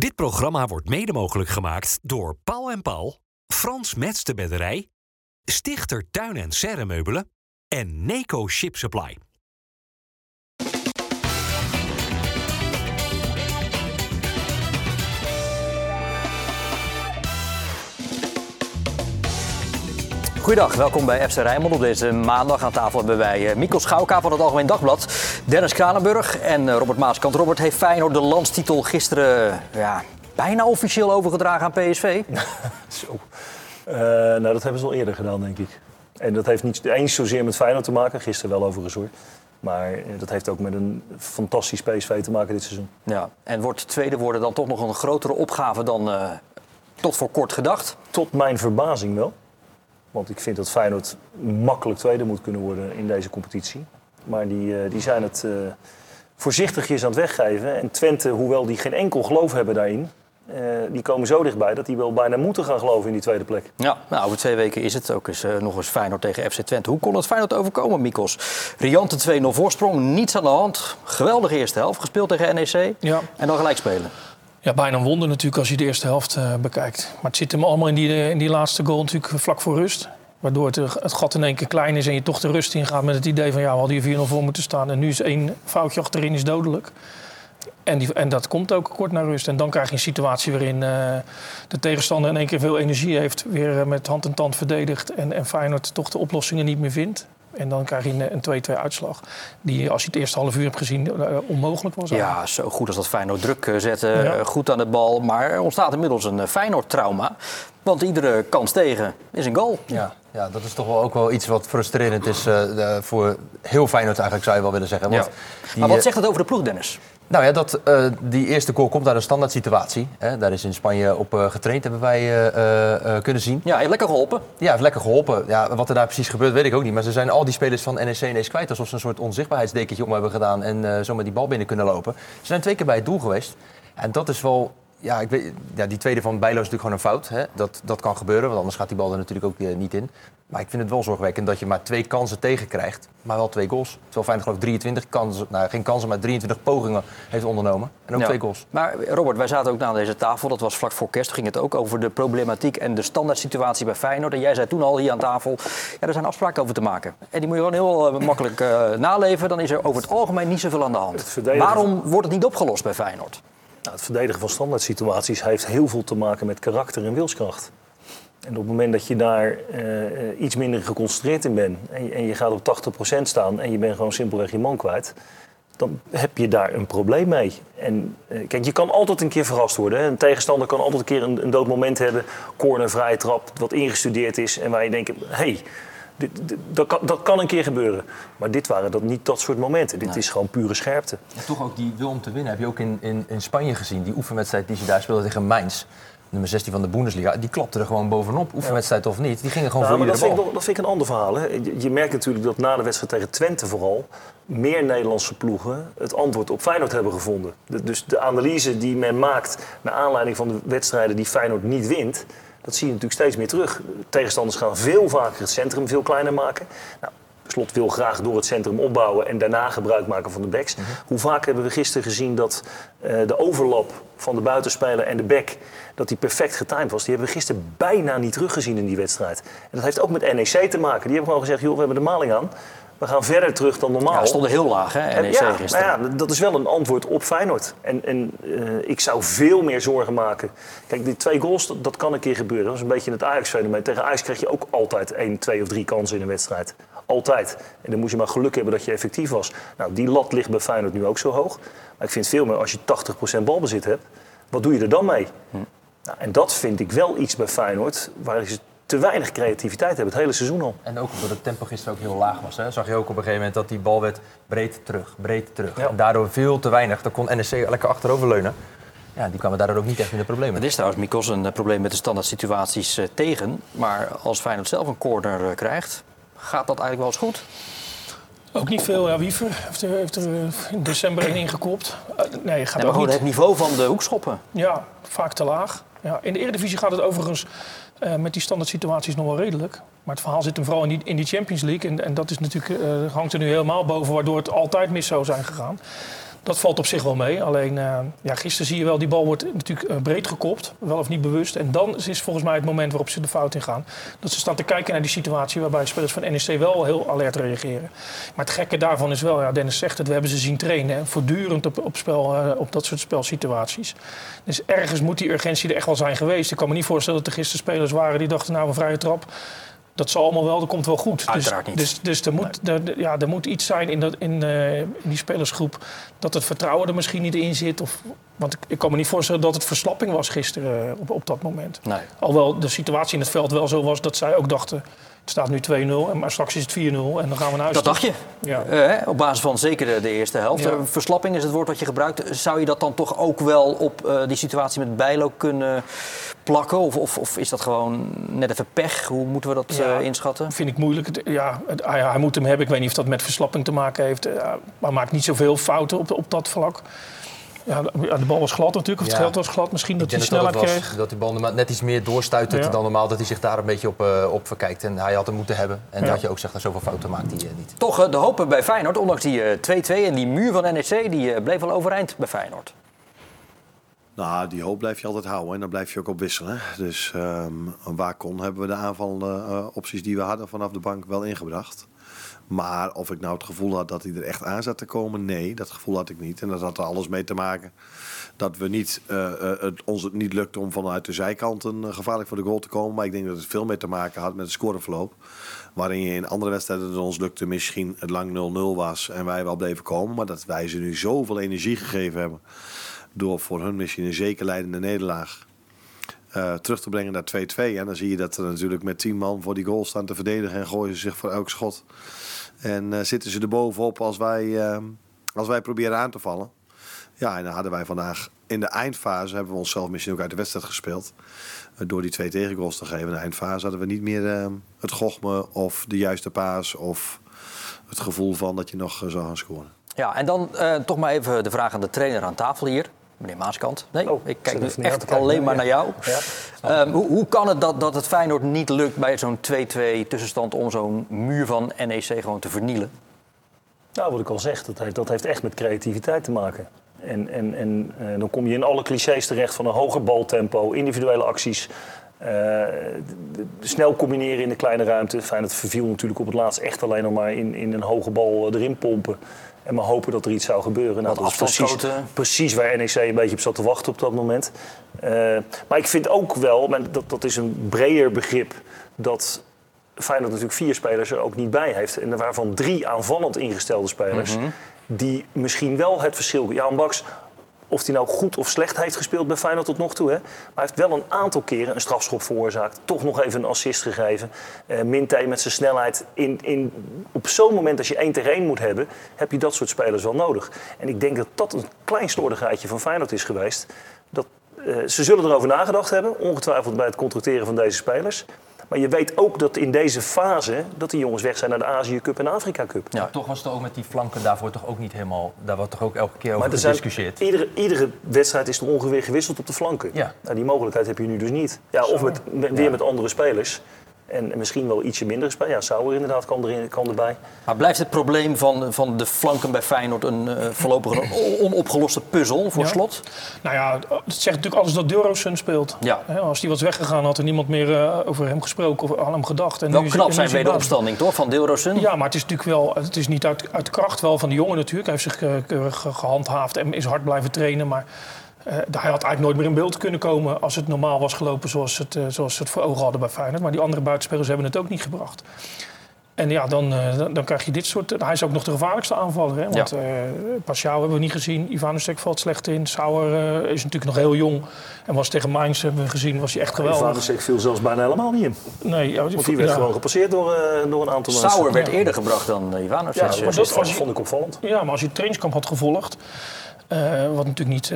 Dit programma wordt mede mogelijk gemaakt door Paul en Paul, Frans Mets de Bedderij, Stichter Tuin en Serremeubelen en Neco Ship Supply. Goedendag, welkom bij FC Rijnmond. Op deze maandag aan tafel hebben wij eh, Mikkel Schouwka van het Algemeen Dagblad, Dennis Kranenburg en eh, Robert Maaskant. Robert heeft Feyenoord de landstitel gisteren eh, ja, bijna officieel overgedragen aan PSV. Zo. Uh, nou, dat hebben ze al eerder gedaan, denk ik. En dat heeft niet eens zozeer met Feyenoord te maken, gisteren wel overigens hoor. Maar dat heeft ook met een fantastisch PSV te maken dit seizoen. Ja, en wordt tweede worden dan toch nog een grotere opgave dan uh, tot voor kort gedacht? Tot mijn verbazing wel. Want ik vind dat Feyenoord makkelijk tweede moet kunnen worden in deze competitie. Maar die, uh, die zijn het uh, voorzichtigjes aan het weggeven. En Twente, hoewel die geen enkel geloof hebben daarin... Uh, die komen zo dichtbij dat die wel bijna moeten gaan geloven in die tweede plek. Ja, nou, over twee weken is het ook eens, nog eens Feyenoord tegen FC Twente. Hoe kon het Feyenoord overkomen, Mikos? Riante 2-0 voorsprong, niets aan de hand. Geweldige eerste helft, gespeeld tegen NEC. Ja. En dan gelijk spelen. Ja, bijna een wonder natuurlijk als je de eerste helft uh, bekijkt. Maar het zit hem allemaal in die, in die laatste goal natuurlijk vlak voor rust. Waardoor het, het, gat in één keer klein is en je toch de rust ingaat met het idee van... ja, we hadden hier 4-0 voor moeten staan en nu is één foutje achterin is dodelijk. En, die, en dat komt ook kort naar rust. En dan krijg je een situatie waarin de tegenstander in één keer veel energie heeft... weer met hand en tand verdedigt en, en Feyenoord toch de oplossingen niet meer vindt. En dan krijg je een 2-2 uitslag. Die, als je het eerste half uur hebt gezien, uh, onmogelijk was. Ja, zo goed als dat Feyenoord druk zetten. Ja. Goed aan de bal. Maar er ontstaat inmiddels een Feyenoord-trauma. Want iedere kans tegen is een goal. Ja, ja dat is toch wel ook wel iets wat frustrerend is uh, voor heel Feyenoord eigenlijk, zou je wel willen zeggen. Want ja. die, maar wat zegt het over de ploeg, Dennis? Nou ja, dat, uh, die eerste goal komt uit een standaard situatie. Hè. Daar is in Spanje op uh, getraind, hebben wij uh, kunnen zien. Ja, heeft lekker geholpen. Ja, heeft lekker geholpen. Ja, wat er daar precies gebeurt, weet ik ook niet. Maar ze zijn al die spelers van NEC ineens kwijt. Alsof ze een soort onzichtbaarheidsdekentje om hebben gedaan en zo met die bal binnen kunnen lopen. Ze zijn twee keer bij het doel geweest. En dat is wel ja, ik weet, ja, die tweede van Bijlo is natuurlijk gewoon een fout. Hè? Dat, dat kan gebeuren, want anders gaat die bal er natuurlijk ook uh, niet in. Maar ik vind het wel zorgwekkend dat je maar twee kansen tegenkrijgt, maar wel twee goals. Terwijl Feyenoord geloof ik 23 kansen, nou geen kansen, maar 23 pogingen heeft ondernomen. En ook ja. twee goals. Maar Robert, wij zaten ook aan deze tafel, dat was vlak voor kerst, ging het ook over de problematiek en de standaard situatie bij Feyenoord. En jij zei toen al hier aan tafel, ja, er zijn afspraken over te maken. En die moet je gewoon heel uh, makkelijk uh, naleven, dan is er over het algemeen niet zoveel aan de hand. Waarom wordt het niet opgelost bij Feyenoord? Nou, het verdedigen van standaard situaties heeft heel veel te maken met karakter en wilskracht. En op het moment dat je daar uh, iets minder geconcentreerd in bent en je, en je gaat op 80% staan en je bent gewoon simpelweg je man kwijt, dan heb je daar een probleem mee. En uh, kijk, je kan altijd een keer verrast worden. Een tegenstander kan altijd een keer een, een dood moment hebben, corner, vrije trap, wat ingestudeerd is en waar je denkt, hé, hey, dit, dit, dat, kan, dat, kan, een keer gebeuren. Maar dit waren dat niet dat soort momenten. Dit nee. is gewoon pure scherpte. En toch ook die wil om te winnen heb je ook in, in, in Spanje gezien. Die oefenwedstrijd die ze daar speelden tegen Mainz. Nummer 16 van de Bundesliga. Die klapte er gewoon bovenop. Oefenwedstrijd of niet. Die gingen gewoon nou, voor maar iedere dat bal. vind, ik, dat vind ik een ander verhaal. Hè. Je, je, merkt natuurlijk dat na de wedstrijd tegen Twente vooral... meer Nederlandse ploegen het antwoord op Feyenoord hebben gevonden. De, dus de analyse die men maakt... naar aanleiding van de wedstrijden die Feyenoord niet wint... Dat zie je natuurlijk steeds meer terug. Tegenstanders gaan veel vaker het centrum veel kleiner maken. Nou, Slot wil graag door het centrum opbouwen en daarna gebruik maken van de backs. Mm -hmm. Hoe vaak hebben we gisteren gezien dat uh, de overlap van de buitenspeler en de back... dat die perfect getimed was. Die hebben we gisteren bijna niet teruggezien in die wedstrijd. En dat heeft ook met NEC te maken. Die hebben gewoon gezegd, joh, we hebben de maling aan. We gaan verder terug dan normaal. Ja, we stonden heel laag, hè, NEC ja, gisteren. Nou ja, dat is wel een antwoord op Feyenoord. En, en uh, ik zou veel meer zorgen maken. Kijk, die twee goals, dat, dat kan een keer gebeuren. Dat is een beetje het Ajax-fenomeen. Tegen Ajax krijg je ook altijd één, twee of drie kansen in een wedstrijd. Altijd. En dan moet je maar geluk hebben dat je effectief was. Nou, die lat ligt bij Feyenoord nu ook zo hoog. Maar ik vind veel meer, als je 80% balbezit hebt, wat doe je er dan mee? Hm. Nou, en dat vind ik wel iets bij Feyenoord, waar ze te weinig creativiteit hebben, het hele seizoen al. En ook omdat het tempo gisteren ook heel laag was. Hè? Zag je ook op een gegeven moment dat die bal werd breed terug, breed terug. Ja. En daardoor veel te weinig. Dan kon NEC lekker achteroverleunen. Ja, die kwamen daardoor ook niet echt in de problemen. Het is trouwens, Mikos, een uh, probleem met de standaard situaties uh, tegen. Maar als Feyenoord zelf een corner uh, krijgt, gaat dat eigenlijk wel eens goed? Ook niet veel. Ja, Wiever heeft er, heeft er in december één ingekopt. Uh, nee, gaat nee, maar ook niet. het niveau van de hoekschoppen. Ja, vaak te laag. Ja, in de Eredivisie gaat het overigens uh, met die standaard situaties nog wel redelijk. Maar het verhaal zit hem vooral in die, in die Champions League. En, en dat is natuurlijk, uh, hangt er nu helemaal boven, waardoor het altijd mis zou zijn gegaan. Dat valt op zich wel mee. Alleen uh, ja, gisteren zie je wel, die bal wordt natuurlijk uh, breed gekopt. Wel of niet bewust. En dan is volgens mij het moment waarop ze de fout in gaan. Dat ze staan te kijken naar die situatie waarbij spelers van NEC wel heel alert reageren. Maar het gekke daarvan is wel, ja, Dennis zegt het, we hebben ze zien trainen. Voortdurend op, op, spel, uh, op dat soort spelsituaties. Dus ergens moet die urgentie er echt wel zijn geweest. Ik kan me niet voorstellen dat er gisteren spelers waren die dachten, nou een vrije trap dat zal allemaal wel, dat komt wel goed. Dus- Uiteraard dus, niet. Dus, dus er, moet, er, ja, er moet iets zijn in, dat, in, uh, in, die spelersgroep dat het vertrouwen er misschien niet in zit. Of, want ik, ik kan me niet voorstellen dat het verslapping was gisteren uh, op, op dat moment. Nee. Alhoewel de situatie in het veld wel zo was dat zij ook dachten... het staat nu 2-0, maar straks is het 4-0 en dan gaan we naar huis. Dat dacht je? Ja. Uh, op basis van zeker de, de eerste helft. Ja. Verslapping is het woord wat je gebruikt. Zou je dat dan toch ook wel op uh, die situatie met Bijlo kunnen plakken? Of, of, of, is dat gewoon net even pech? Hoe moeten we dat Ja, uh, inschatten? vind ik moeilijk. Ja, het, hij, hij, moet hem hebben. Ik weet niet of dat met verslapping te maken heeft. Maar hij maakt niet zoveel fouten op, op dat vlak. Ja, de, bal was glad natuurlijk, of het Ja. geld was glad. Misschien dat hij denk dat, snelheid het was, kreeg. dat die bal net iets meer doorstuiterde Ja. dan normaal. Dat hij zich daar een beetje op, eh, op verkijkt. En hij had hem moeten hebben. En Ja. dat je ook zegt, dat zoveel fouten maakt hij eh, niet. Toch uh, de hoop bij Feyenoord, ondanks die uh, 2-2 en die muur van NEC, die uh, bleef wel overeind bij Feyenoord. Nou, die hoop blijf je altijd houden en dan blijf je ook op wisselen. Dus ehm, waar kon hebben we de aanvallende uh, opties die we hadden vanaf de bank wel ingebracht. Maar of ik nou het gevoel had dat hij er echt aan zat te komen, nee, dat gevoel had ik niet. En dat had er alles mee te maken dat we niet, uh, uh, het, ons het niet lukte om vanuit de zijkanten uh, gevaarlijk voor de goal te komen. Maar ik denk dat het veel meer te maken had met het scoreverloop. Waarin je in andere wedstrijden het ons lukte misschien het lang 0-0 was en wij wel bleven komen. Maar dat wij ze nu zoveel energie gegeven hebben door voor hun misschien een zeker leidende nederlaag terug te brengen naar 2-2. En dan zie je dat er natuurlijk met 10 man voor die goal staan te verdedigen en gooien ze zich voor elk schot. En uh, zitten ze er bovenop als wij, uh, als wij proberen aan te vallen. Ja, en dan hadden wij vandaag in de eindfase, hebben we onszelf misschien ook uit de wedstrijd gespeeld. Uh, door die twee tegengoals te geven in de eindfase hadden we niet meer uh, het gochme of de juiste paas of het gevoel van dat je nog uh, zou gaan scoren. Ja, en dan toch maar even de vraag aan de trainer aan tafel hier. Meneer Maaskant. Nee, Oh, ik kijk nu echt kijken. alleen maar Ja. naar jou. Ja. Um, hoe, hoe kan het dat, dat het Feyenoord niet lukt bij zo'n 2-2 tussenstand... om zo'n muur van NEC gewoon te vernielen? Nou, wat ik al zeg, dat heeft, dat heeft echt met creativiteit te maken. En, en, en uh, dan kom je in alle clichés terecht van een hoger baltempo, individuele acties. Uh, de, de, snel combineren in de kleine ruimte. Feyenoord verviel natuurlijk op het laatst echt alleen nog maar in, in een hoge bal uh, erin pompen. En maar hopen dat er iets zou gebeuren. Nou, dat is precies, precies waar NEC een beetje op zat te wachten op dat moment. Uh, maar ik vind ook wel, maar dat, dat is een breder begrip, dat Feyenoord natuurlijk vier spelers er ook niet bij heeft. En waarvan drie aanvallend ingestelde spelers. Mm -hmm. Die misschien wel het verschil... Jan Baks, of hij nou goed of slecht heeft gespeeld bij Feyenoord tot nog toe. Hè? Maar hij heeft wel een aantal keren een strafschop veroorzaakt. Toch nog even een assist gegeven. Uh, met zijn snelheid. In, in, op zo'n moment als je één één moet hebben... heb je dat soort spelers wel nodig. En ik denk dat dat een klein slordigheidje van Feyenoord is geweest. Dat, uh, ze zullen erover nagedacht hebben. Ongetwijfeld bij het contracteren van deze spelers. Maar je weet ook dat in deze fase dat die jongens weg zijn naar de Azië Cup en de Afrika Cup. Ja. Toch was het ook met die flanken daarvoor toch ook niet helemaal. Daar wordt toch ook elke keer over maar er gediscussieerd. Zijn, iedere, iedere wedstrijd is er ongeveer gewisseld op de flanken. Ja. Nou, die mogelijkheid heb je nu dus niet. Ja, of met, met, weer met andere spelers. En, en misschien wel ietsje minder spelers. Ja, Sauer inderdaad kan, erin, kan erbij. Maar blijft het probleem van, van de flanken bij Feyenoord een uh, voorlopig een onopgeloste puzzel voor ja. slot? Nou ja, het zegt natuurlijk alles dat Deurosson speelt. Ja. He, als die was weggegaan, had er niemand meer uh, over hem gesproken of aan hem gedacht. En wel nu knap is, zijn wederopstanding, toch, van Deurosson? Ja, maar het is natuurlijk wel, het is niet uit, uit kracht wel van de jongen natuurlijk. Hij heeft zich keurig gehandhaafd en is hard blijven trainen, maar... Uh, hij had eigenlijk nooit meer in beeld kunnen komen als het normaal was gelopen zoals, het, uh, zoals ze het voor ogen hadden bij Feyenoord. Maar die andere buitenspelers hebben het ook niet gebracht. En ja, dan, uh, dan, dan, krijg je dit soort... Hij is ook nog de gevaarlijkste aanvaller. Hè? Want ja. Pashao hebben we niet gezien. Ivanusek valt slecht in. Sauer is natuurlijk nog heel jong. En was tegen Mainz, hebben we gezien, was hij echt geweldig. Ivanusek viel zelfs bijna helemaal niet in. Nee. Ja, Want die werd ja. gewoon gepasseerd door, door een aantal mensen. Sauer werd eerder gebracht dan Ivanusek. Ja, dat, was, dat vond ik opvallend. Ja, maar als je het trainingskamp had gevolgd... Uh, wat natuurlijk niet.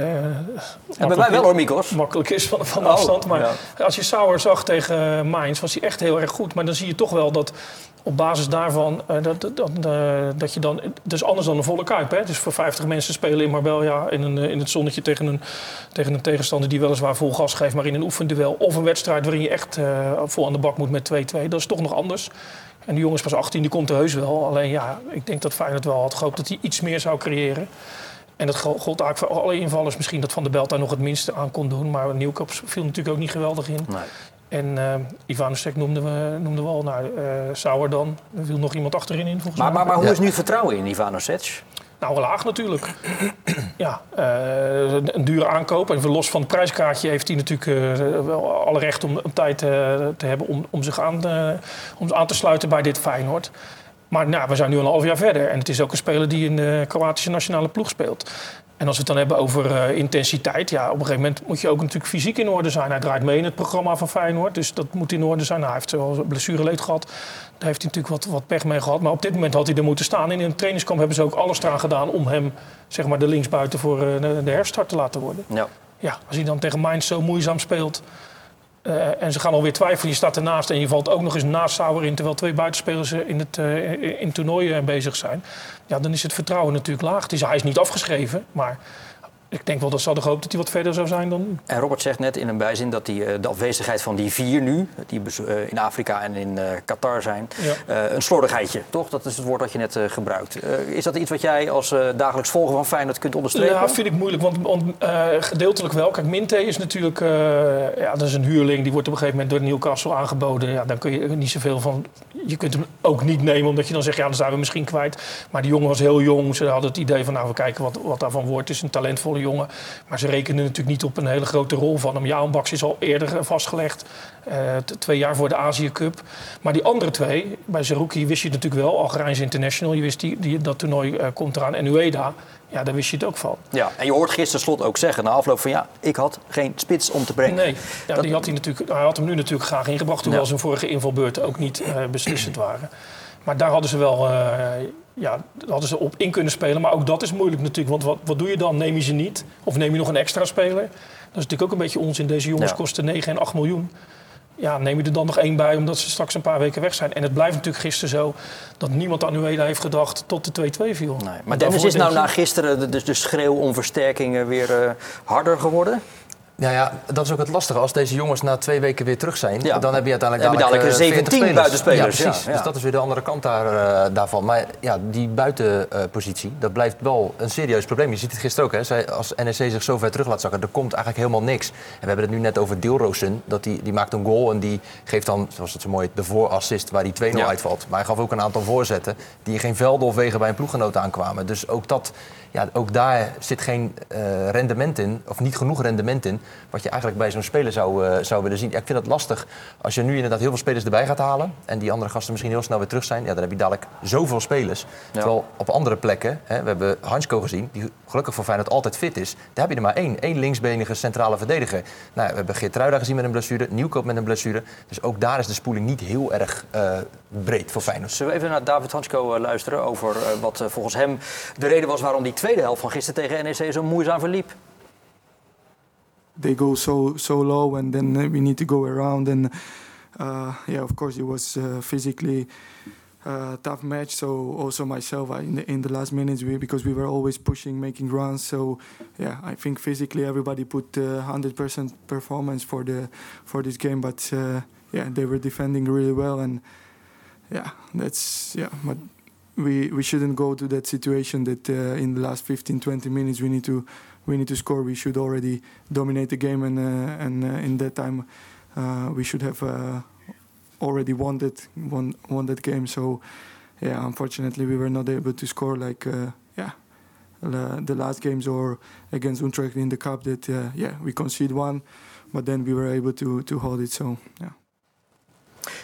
Hebben wij wel hoor, Mikos. Makkelijk is van, van afstand. Maar ja. als je Sauer zag tegen Mainz, was hij echt heel erg goed. Maar dan zie je toch wel dat op basis daarvan. Uh, dat, dat, dat je dan. Is anders dan een volle kuip. Hè? Dus voor 50 mensen spelen in Marbella in, een, in het zonnetje tegen een, tegen een tegenstander die weliswaar vol gas geeft, maar in een oefenduel. Of een wedstrijd waarin je echt vol aan de bak moet met 2-2. Dat is toch nog anders. En die jongens pas 18, die komt er heus wel. Alleen ja, ik denk dat Feyenoord wel had gehoopt dat hij iets meer zou creëren. En dat gold eigenlijk voor alle invallers. Misschien dat Van der Belt daar nog het minste aan kon doen. Maar Nieuwkoop viel natuurlijk ook niet geweldig in. Nee. En uh, Ivanusek noemden we, noemden we al. Nou, uh, Sauer dan. Er viel nog iemand achterin in volgens maar, mij. Maar, maar hoe is nu het vertrouwen in Ivanusek? Nou, laag natuurlijk. ja, uh, een dure aankoop. En los van het prijskaartje heeft hij natuurlijk uh, wel alle recht om, om tijd uh, te hebben om, om zich aan, om aan te sluiten bij dit Feyenoord. Maar nou, we zijn nu al een half jaar verder. En het is ook een speler die in de Kroatische nationale ploeg speelt. En als we het dan hebben over uh, intensiteit, ja, op een gegeven moment moet je ook natuurlijk fysiek in orde zijn. Hij draait mee in het programma van Feyenoord, dus dat moet in orde zijn. Nou, hij heeft wel blessureleed gehad, daar heeft hij natuurlijk wat, wat pech mee gehad. Maar op dit moment had hij er moeten staan. In een trainingskamp hebben ze ook alles eraan gedaan om hem, zeg maar, de linksbuiten voor uh, de, de herstart te laten worden. Ja. Ja, als hij dan tegen Mainz zo moeizaam speelt, uh, en ze gaan alweer twijfelen. Je staat ernaast en je valt ook nog eens naast Sauer in... terwijl twee buitenspelers in het, uh, in toernooi bezig zijn. Ja, dan is het vertrouwen natuurlijk laag. Het is, hij is niet afgeschreven, maar... Ik denk wel dat ze hadden gehoopt dat hij wat verder zou zijn dan nu. En Robert zegt net in een bijzin dat die, uh, de afwezigheid van die vier nu... die uh, in Afrika en in uh, Qatar zijn, ja. een slordigheidje, toch? Dat is het woord dat je net gebruikt. is dat iets wat jij als dagelijks volger van Feyenoord kunt onderstrepen? Ja, vind ik moeilijk, want, want gedeeltelijk wel. Kijk, Minte is natuurlijk ja, dat is een huurling. Die wordt op een gegeven moment door Newcastle aangeboden. Ja, dan kun je niet zoveel van... Je kunt hem ook niet nemen, omdat je dan zegt... ja, dan zijn we misschien kwijt. Maar die jongen was heel jong. Ze hadden het idee van, nou, we kijken wat, wat daarvan wordt. Het is een talentvolle jongen. Maar ze rekenen natuurlijk niet op een hele grote rol van hem. Jaan Baks is al eerder vastgelegd. Uh, twee jaar voor de Azië Cup. Maar die andere twee, bij Zerouki wist je natuurlijk wel. Algerijns International, je wist die, die, dat toernooi uh, komt eraan. En Ueda, ja, daar wist je het ook van. Ja, en je hoort gisteren Slot ook zeggen na afloop van... ja, ik had geen spits om te brengen. Nee, ja, dat... die had hij, natuurlijk, hij had hem nu natuurlijk graag ingebracht... hoewel ja. zijn vorige invalbeurten ook niet uh, beslissend waren. Maar daar hadden ze wel ja, hadden ze op in kunnen spelen. Maar ook dat is moeilijk natuurlijk. Want wat, wat doe je dan? Neem je ze niet? Of neem je nog een extra speler? Dat is natuurlijk ook een beetje onzin. Deze jongens ja. kosten 9 en 8 miljoen. Ja, neem je er dan nog één bij omdat ze straks een paar weken weg zijn. En het blijft natuurlijk gisteren zo dat niemand aan Ueda heeft gedacht tot de 2-2 viel. Nee, maar Dennis is nou na gisteren de, de, de schreeuw om versterkingen weer uh, harder geworden? Ja, ja, dat is ook het lastige. Als deze jongens na twee weken weer terug zijn, ja. dan heb je uiteindelijk heb je dadelijk uh, 17 buitenspelers. Ja, precies. Ja, dus dat is weer de andere kant daar, uh, daarvan. Maar ja, die buitenpositie, uh, dat blijft wel een serieus probleem. Je ziet het gisteren ook, hè. Zij, als NEC zich zo ver terug laat zakken, er komt eigenlijk helemaal niks. En we hebben het nu net over Deelroosen. Dat die, die maakt een goal en die geeft dan, zoals het zo mooi de voorassist waar die 2-0 uitvalt. Maar hij gaf ook een aantal voorzetten die in geen velden of wegen bij een ploeggenoot aankwamen. Dus ook dat ja, ook daar zit geen uh, rendement in, of niet genoeg rendement in, wat je eigenlijk bij zo'n speler zou, uh, zou willen zien. Ja, ik vind het lastig als je nu inderdaad heel veel spelers erbij gaat halen en die andere gasten misschien heel snel weer terug zijn. Ja, dan heb je dadelijk zoveel spelers. Ja. Terwijl op andere plekken, hè, we hebben Hansko gezien, die gelukkig voor Feyenoord altijd fit is. Daar heb je er maar één, één linksbenige centrale verdediger. Nou, we hebben Geertruida gezien met een blessure, Nieuwkoop met een blessure. Dus ook daar is de spoeling niet heel erg uh, breed voor Feyenoord. Zullen we even naar David Hansko luisteren over wat volgens hem de reden was waarom die tweede helft van gisteren tegen NEC zo moeizaam verliep? They go so so low and then we need to go around and uh, yeah, of course it was uh, physically uh, tough match. So also myself I, in the in the last minutes we because we were always pushing, making runs. So yeah, I think physically everybody put hundred percent performance for the for this game, but yeah, they were defending really well and yeah, that's yeah, but we we shouldn't go to that situation that uh, in the last 15 20 minutes we need to we need to score. We should already dominate the game and uh, and uh, in that time we should have already won that won, won that game. So yeah unfortunately we were not able to score like yeah the last games or against Utrecht in the cup that yeah we concede one but then we were able to to hold it. So yeah.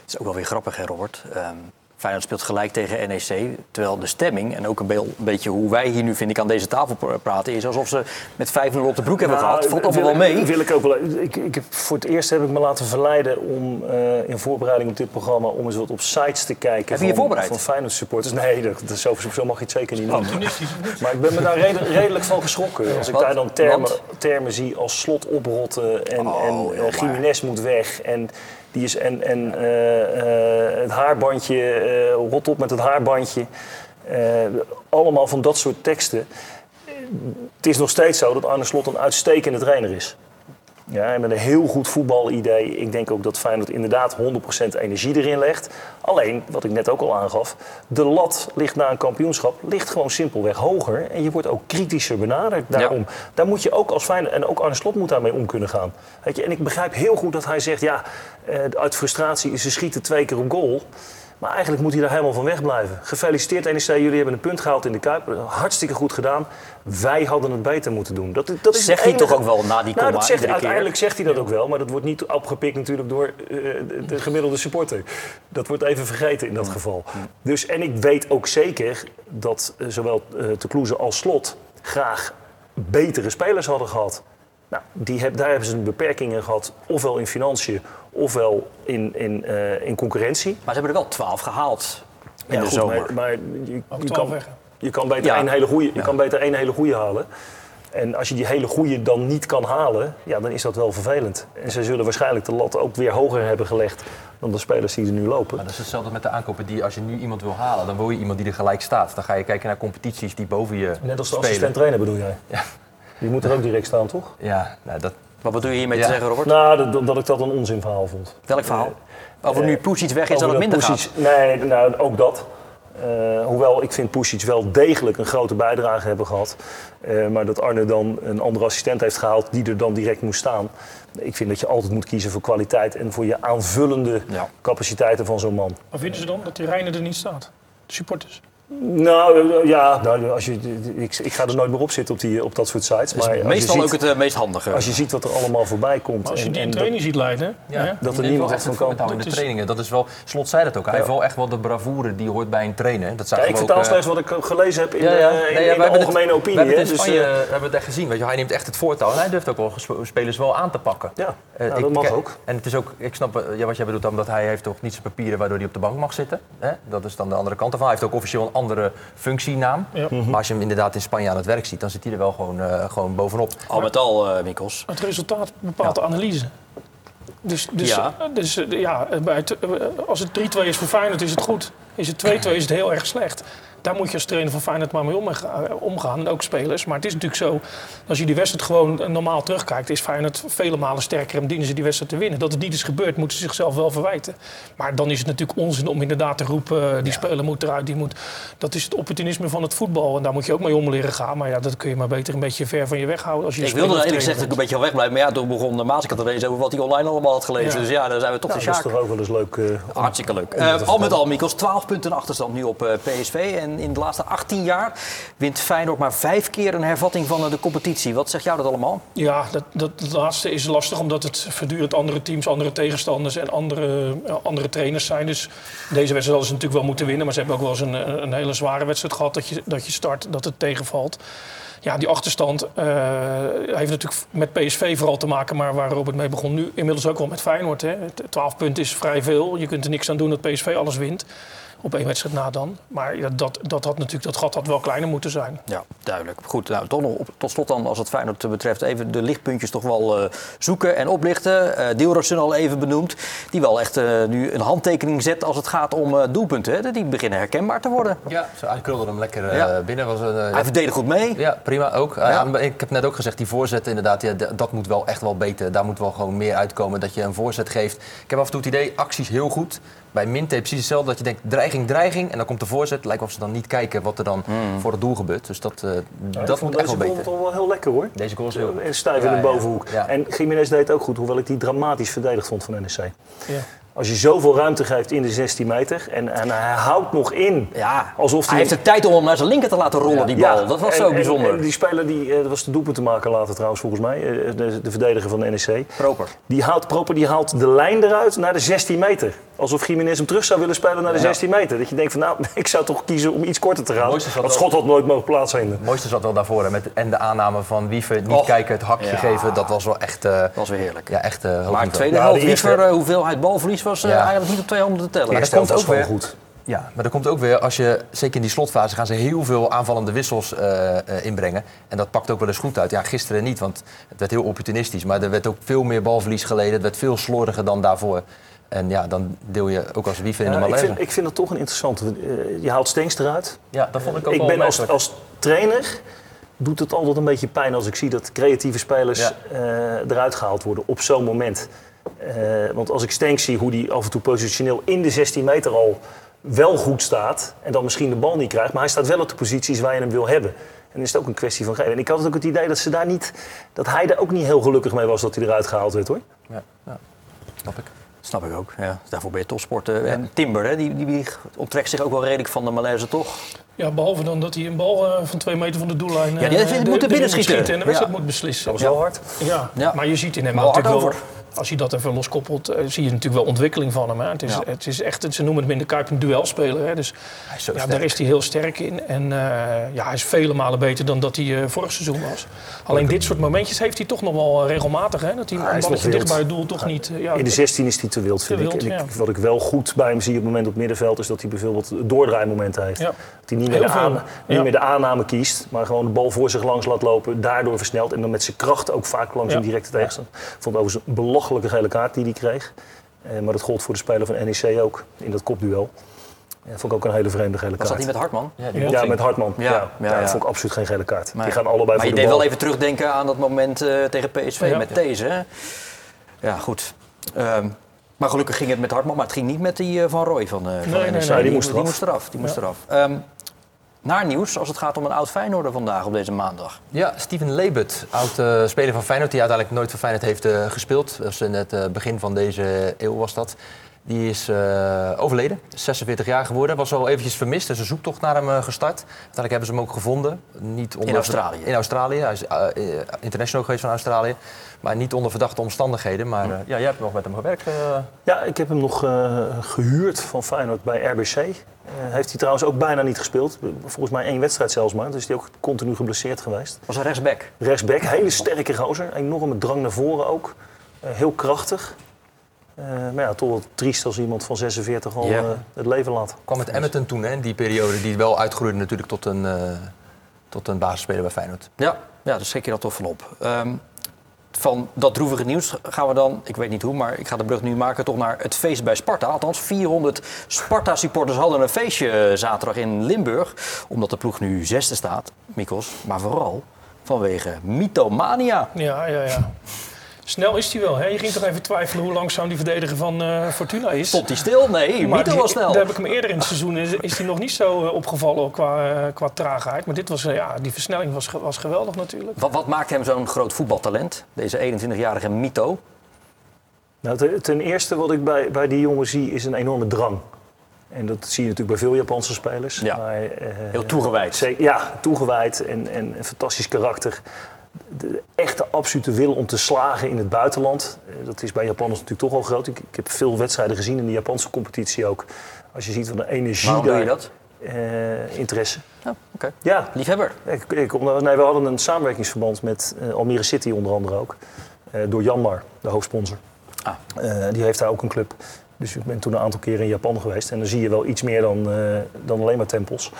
Is ook wel weer grappig, hè, Robert? Um, Feyenoord speelt gelijk tegen NEC. Terwijl de stemming en ook een, be beetje hoe wij hier nu, vind ik, aan deze tafel praten... is alsof ze met 5-0 op de broek hebben Nou, gehad. Valt allemaal wel mee. Wil ik, ook wel, ik, ik heb, voor het eerst heb ik me laten verleiden om uh, in voorbereiding op dit programma... om eens wat op sites te kijken Heb je je van, voorbereid? van Feyenoord supporters. Nee, dat, dat, zo, zo mag je het zeker niet noemen. Maar ik ben me daar redelijk, redelijk van geschrokken. Als ik Wat? daar dan termen, termen zie als slot oprotten en, Oh, en uh. Jiménez moet weg... En, die is en, en eh, eh, het haarbandje, eh, rot op met het haarbandje. Allemaal van dat soort teksten. Het is nog steeds zo dat Arne Slot een uitstekende trainer is. Ja, en met een heel goed voetbalidee. Ik denk ook dat Feyenoord inderdaad 100% energie erin legt. Alleen, wat ik net ook al aangaf, de lat ligt na een kampioenschap ligt gewoon simpelweg hoger. En je wordt ook kritischer benaderd daarom. Daar moet je ook als Feyenoord, en ook Arne Slot moet daarmee om kunnen gaan. Weet je, en ik begrijp heel goed dat hij zegt, ja, eh, uit frustratie ze schieten twee keer op goal. Maar eigenlijk moet hij daar helemaal van wegblijven. Gefeliciteerd NEC, jullie hebben een punt gehaald in de Kuip. Hartstikke goed gedaan. Wij hadden het beter moeten doen. Dat, dat is Zegt hij toch ook wel na die nou, komma dat zegt, iedere keer? Uiteindelijk zegt hij dat ook wel, maar dat wordt niet opgepikt natuurlijk door eh, de, de gemiddelde supporter. Dat wordt even vergeten in dat geval. Dus, en ik weet ook zeker dat eh, zowel uh, Te Kloeze als Slot graag betere spelers hadden gehad. Nou, die heb, daar hebben ze een beperking in gehad, ofwel in financiën, ofwel in, in, eh, in concurrentie. Maar ze hebben er wel 12 gehaald in Ja, de goed, zomer. Maar, maar je, Ook je, 12 kan, je kan beter Ja. één hele goede, je kan beter één hele goede halen. En als je die hele goede dan niet kan halen, ja, dan is dat wel vervelend. En ze zullen waarschijnlijk de lat ook weer hoger hebben gelegd dan de spelers die er nu lopen. Maar dat is hetzelfde met de aankopen die als je nu iemand wil halen, dan wil je iemand die er gelijk staat. Dan ga je kijken naar competities die boven je Net als de spelen. assistent trainer bedoel jij? Ja. Die moet er ook direct staan, toch? Ja, nou, dat, Wat bedoel je hiermee Ja. te zeggen, Robert? Nou, dat, dat ik dat een onzinverhaal vond. Welk verhaal? Over nu Poesic weg is, dat het minder Pusic- gaat. Nee, nou, ook dat. Eh, hoewel ik vind Pusic wel degelijk een grote bijdrage hebben gehad. Eh, maar dat Arne dan een andere assistent heeft gehaald die er dan direct moest staan. Ik vind dat je altijd moet kiezen voor kwaliteit en voor je aanvullende Ja. capaciteiten van zo'n man. Maar vinden ze dan dat die Reiner er niet staat? De supporters. Nou eh, ja, nou, als je, ik, ik ga er nooit meer op zitten op, die, op dat soort sites. Maar meestal ziet, ook het eh, meest handige. als je ziet wat er allemaal voorbij komt. Maar als je en- die en dat- training ziet leiden, ja, dat er niemand echt van kan. in de trainingen. Dat is wel, Slot zei dat ook. Hij heeft wel echt wel de bravoure die hoort bij een trainer. Dat Kijk, ik vertaal eh, slechts wat ik gelezen heb in, Ja, ja. de, in, Nee, ja, in wij de het- algemene opinie. We hebben hè. het in Dus, eh, we hebben het echt gezien. Weet je, hij neemt echt het voortouw. En hij durft ook wel spelers wel aan te pakken. Ja, Eh, nou, dat mag ook. En het is ook, ik snap eh, ja, wat jij bedoelt, omdat hij heeft toch niet zijn papieren waardoor hij op de bank mag zitten. Hè? Dat is dan de andere kant ervan. Hij heeft ook officieel een andere functienaam. Ja. Maar als je hem inderdaad in Spanje aan het werk ziet, dan zit hij er wel gewoon, eh, gewoon bovenop. Al met al, eh Mikkels. Het resultaat bepaalt de analyse. Dus, dus, Ja. eh, dus ja, bij het, als het 3-2 is voor Feyenoord is het goed. Is het 2-2 is het heel erg slecht. Daar moet je als trainer van Feyenoord maar mee eh, omgaan. En ook spelers. Maar het is natuurlijk zo, als je die wedstrijd gewoon eh, normaal terugkijkt... is Feyenoord vele malen sterker en dienen ze die wedstrijd te winnen. Dat het niet is gebeurd, moeten ze zichzelf wel verwijten. Maar dan is het natuurlijk onzin om inderdaad te roepen... eh, die speler moet eruit, die moet... Dat is het opportunisme van het voetbal. En daar moet je ook mee om leren gaan. Maar ja, dat kun je maar beter een beetje ver van je weghouden. Als je Ik wilde er eerlijk gezegd ook een beetje al wegblijven. Maar ja, toen begon de Maaske te lezen over wat hij online allemaal had gelezen. Ja. Dus ja, daar zijn we toch Nou, de dat is toch ook wel eens leuk. eh, Hartstikke leuk. dat Eh, al met al, Mikkels, 12 punten achterstand nu op eh, PSV. En in de laatste 18 jaar wint Feyenoord maar vijf keer een hervatting van eh, de competitie. Wat zegt jou dat allemaal? Ja, dat, dat, laatste is lastig omdat het voortdurend andere teams, andere tegenstanders en andere, ja, andere trainers zijn. Dus deze wedstrijd hadden ze natuurlijk wel moeten winnen. Maar ze hebben ook wel eens een, een hele zware wedstrijd gehad dat je, dat je start, dat het tegenvalt. Ja, die achterstand eh, heeft natuurlijk met PSV vooral te maken, maar waar Robert mee begon nu inmiddels ook wel met Feyenoord. Hè. 12 punten is vrij veel. Je kunt er niks aan doen dat PSV alles wint. Op één wedstrijd na dan. Maar ja, dat, dat, had natuurlijk, dat gat had wel kleiner moeten zijn. Ja, duidelijk. Goed, nou, toch nog op, tot slot dan, als het Feyenoord betreft, even de lichtpuntjes toch wel eh, zoeken en oplichten. Eh Dilrosun al even benoemd, die wel echt eh, nu een handtekening zet als het gaat om eh, doelpunten. Hè? Die beginnen herkenbaar te worden. Ja, zo, hij krulde hem lekker eh, Ja. binnen. Was een, Hij verdedigt goed mee. Ja, prima ook. Ja, ik heb net ook gezegd, die voorzet inderdaad, ja, dat moet wel echt wel beter. Daar moet wel gewoon meer uitkomen, dat je een voorzet geeft. Ik heb af en toe het idee, acties heel goed. Bij Minte precies hetzelfde, dat je denkt dreiging, dreiging. En dan komt de voorzet, lijkt of ze dan niet kijken wat er dan voor het doel gebeurt. Dus dat, eh, Ja, dat vond moet echt wel deze goal beter. toch wel heel lekker hoor. Deze goal is heel... En stijf Ja, in de ja, bovenhoek. ja. En Jiménez deed het ook goed, hoewel ik die dramatisch verdedigd vond van NEC. Ja. Als je zoveel ruimte geeft in de 16 meter en, en hij houdt nog in. Ja, Alsof hij heeft de tijd om hem naar zijn linker te laten rollen, die bal. dat was en- zo bijzonder. En, die speler, die, eh, dat was de doelpunt te maken later trouwens volgens mij, eh, de, de verdediger van de NEC. Proper. Die haalt, Proper die haalt de lijn eruit naar de 16 meter. Alsof Jiménez hem terug zou willen spelen naar de 16 meter. Dat je denkt van nou, ik zou toch kiezen om iets korter te gaan. Dat wel- schot had nooit mogen plaatsvinden. Het mooiste zat wel daarvoor. hè, Met, en de aanname van Wiever, niet Och. kijken, het hakje Ja. geven. Dat was wel echt, eh, Dat was weer heerlijk. ja, echt eh, hoog maar tweede Ja, helft, uh, hoeveelheid balverlies was eh, Ja. eigenlijk niet op twee handen te tellen. Maar Maar dat dat komt ook weer- goed. Ja, maar er komt ook weer, als je, zeker in die slotfase, gaan ze heel veel aanvallende wissels eh, eh, inbrengen. En dat pakt ook wel eens goed uit. Ja, gisteren niet, want het werd heel opportunistisch. Maar er werd ook veel meer balverlies geleden. Het werd veel slordiger dan daarvoor. En ja, dan deel je ook als wiever in de Ja, ik, malaise. vind, ik vind dat toch een interessante. je haalt Stenks eruit. Ja, dat vond ik ook Ik wel ben als, trainer doet het altijd een beetje pijn als ik zie dat creatieve spelers Ja. eh, eruit gehaald worden op zo'n moment. Eh, want als ik Stenks zie hoe die af en toe positioneel in de 16 meter al wel goed staat en dan misschien de bal niet krijgt, maar hij staat wel op de posities waar je hem wil hebben. En dan is het ook een kwestie van geven. En ik had ook het idee dat, ze daar niet, dat hij daar ook niet heel gelukkig mee was dat hij eruit gehaald werd hoor. Ja, ja. Snap ik. Snap ik ook. Ja, daarvoor ben je topsporter. En Timber, hè, die, die, die onttrekt zich ook wel redelijk van de malaise, toch? Ja, behalve dan dat hij een bal eh, van twee meter van de doellijn Ja, die eh, moet er binnen moet schieten. en de wedstrijd Ja. moet beslissen. Dat was wel hard. Ja. Ja. maar je ziet in hem Maar hard natuurlijk wel... Als je dat even loskoppelt, eh, zie je natuurlijk wel ontwikkeling van hem. Hè. Het, is, Ja. het is echt, ze noemen hem in de Kuip een duelspeler. Hè. Dus Hij is ja, daar is hij heel sterk in. En eh, ja, hij is vele malen beter dan dat hij eh, vorig seizoen was. Alleen dit soort momentjes heeft hij toch nog wel regelmatig. Hè. Dat hij Hij balletje nog dicht bij het doel toch niet... ja, In de 16 is hij te wild, vind wild, ik. En ik- ja. Wat ik wel goed bij hem zie op het moment op het middenveld... is dat hij bijvoorbeeld doordraaimomenten heeft. Dat hij niet, meer de, aan- niet meer de aanname kiest... maar gewoon de bal voor zich langs laat lopen, daardoor versnelt... en dan met zijn kracht ook vaak langs een directe tegenstander. Ik vond overigens een belachelijke gele kaart die hij kreeg. Eh, maar dat gold voor de speler van NEC ook, in dat kopduel. Ja, vond ik ook een hele vreemde gele Was kaart. dat niet met Hartman? Ja, met Hartman. Ja, Ja, ja, ja, ja. dat vond ik absoluut geen gele kaart. Nee. Die gaan allebei Maar voor je de deed bal. wel even terugdenken aan dat moment eh, tegen PSV Ja. met deze. Hè? Ja, goed. Ehm, maar gelukkig ging het met Hartman, maar het ging niet met die eh, Van Roy van, eh van nee, NEC. nee, die moest die eraf. moest eraf. Die moest Ja. eraf. Ehm, naar nieuws als het gaat om een oud Feyenoorder vandaag op deze maandag. Ja, Steven Lebert, oud eh, speler van Feyenoord, die uiteindelijk nooit voor Feyenoord heeft eh, gespeeld. Dat was in het eh, begin van deze eeuw was dat. Die is overleden, 46 jaar geworden. Was al eventjes vermist, dus een zoektocht naar hem gestart. Uiteindelijk hebben ze hem ook gevonden. Niet onder, Australië. In Australië. Hij is international geweest van Australië. Maar niet onder verdachte omstandigheden. Maar eh, ja, jij hebt nog met hem gewerkt. eh. Ja, ik heb hem nog eh, gehuurd van Feyenoord bij RBC. Eh, heeft hij trouwens ook bijna niet gespeeld. Volgens mij één wedstrijd zelfs maar. Dus is hij ook continu geblesseerd geweest. Was een rechtsback. Rechtsback, hele sterke gozer. Enorme drang naar voren ook. Eh, heel krachtig. Eh, maar ja, toch wel triest als iemand van 46 al eh, het leven laat. kwam met Emmerton toen, hè, in die periode. Die wel uitgroeide natuurlijk tot een, eh, tot een basisspeler bij Feyenoord. Ja, ja daar schrik je dat toch van op. Ehm, van dat droevige nieuws gaan we dan, ik weet niet hoe, maar ik ga de brug nu maken, toch naar het feest bij Sparta. Althans, 400 Sparta-supporters hadden een feestje zaterdag in Limburg. Omdat de ploeg nu zesde staat, Mikos, maar vooral vanwege mythomania. Ja, ja, ja. Snel is hij wel. Hè? Je ging toch even twijfelen hoe langzaam die verdediger van eh, Fortuna is. Stond hij stil? Nee, Maar Mito die- was snel. Daar heb ik hem eerder in het seizoen is, hij nog niet zo eh, opgevallen qua, eh, qua traagheid. Maar dit was, ja, die versnelling was, was geweldig natuurlijk. Wat, wat maakt hem zo'n groot voetbaltalent, deze 21-jarige Mito? Nou, ten, ten eerste wat ik bij, bij die jongen zie is een enorme drang. En dat zie je natuurlijk bij veel Japanse spelers. Ja. Maar, eh, Heel toegewijd. Zeker, ja, toegewijd en, en een fantastisch karakter. De echte absolute wil om te slagen in het buitenland. eh, Dat is bij Japanners natuurlijk toch al groot. Ik, ik heb veel wedstrijden gezien in de Japanse competitie ook. Als je ziet wat de energie Waarom daar... doe je dat? eh, interesse. Ja, oké. Ja, Liefhebber. ik, ik, omdat- nee, we hadden een samenwerkingsverband met eh, Almere City onder andere ook. Door Janmar, de hoofdsponsor. Ah. Die heeft daar ook een club. Dus ik ben toen een aantal keren in Japan geweest. En dan zie je wel iets meer dan, eh, dan alleen maar tempels.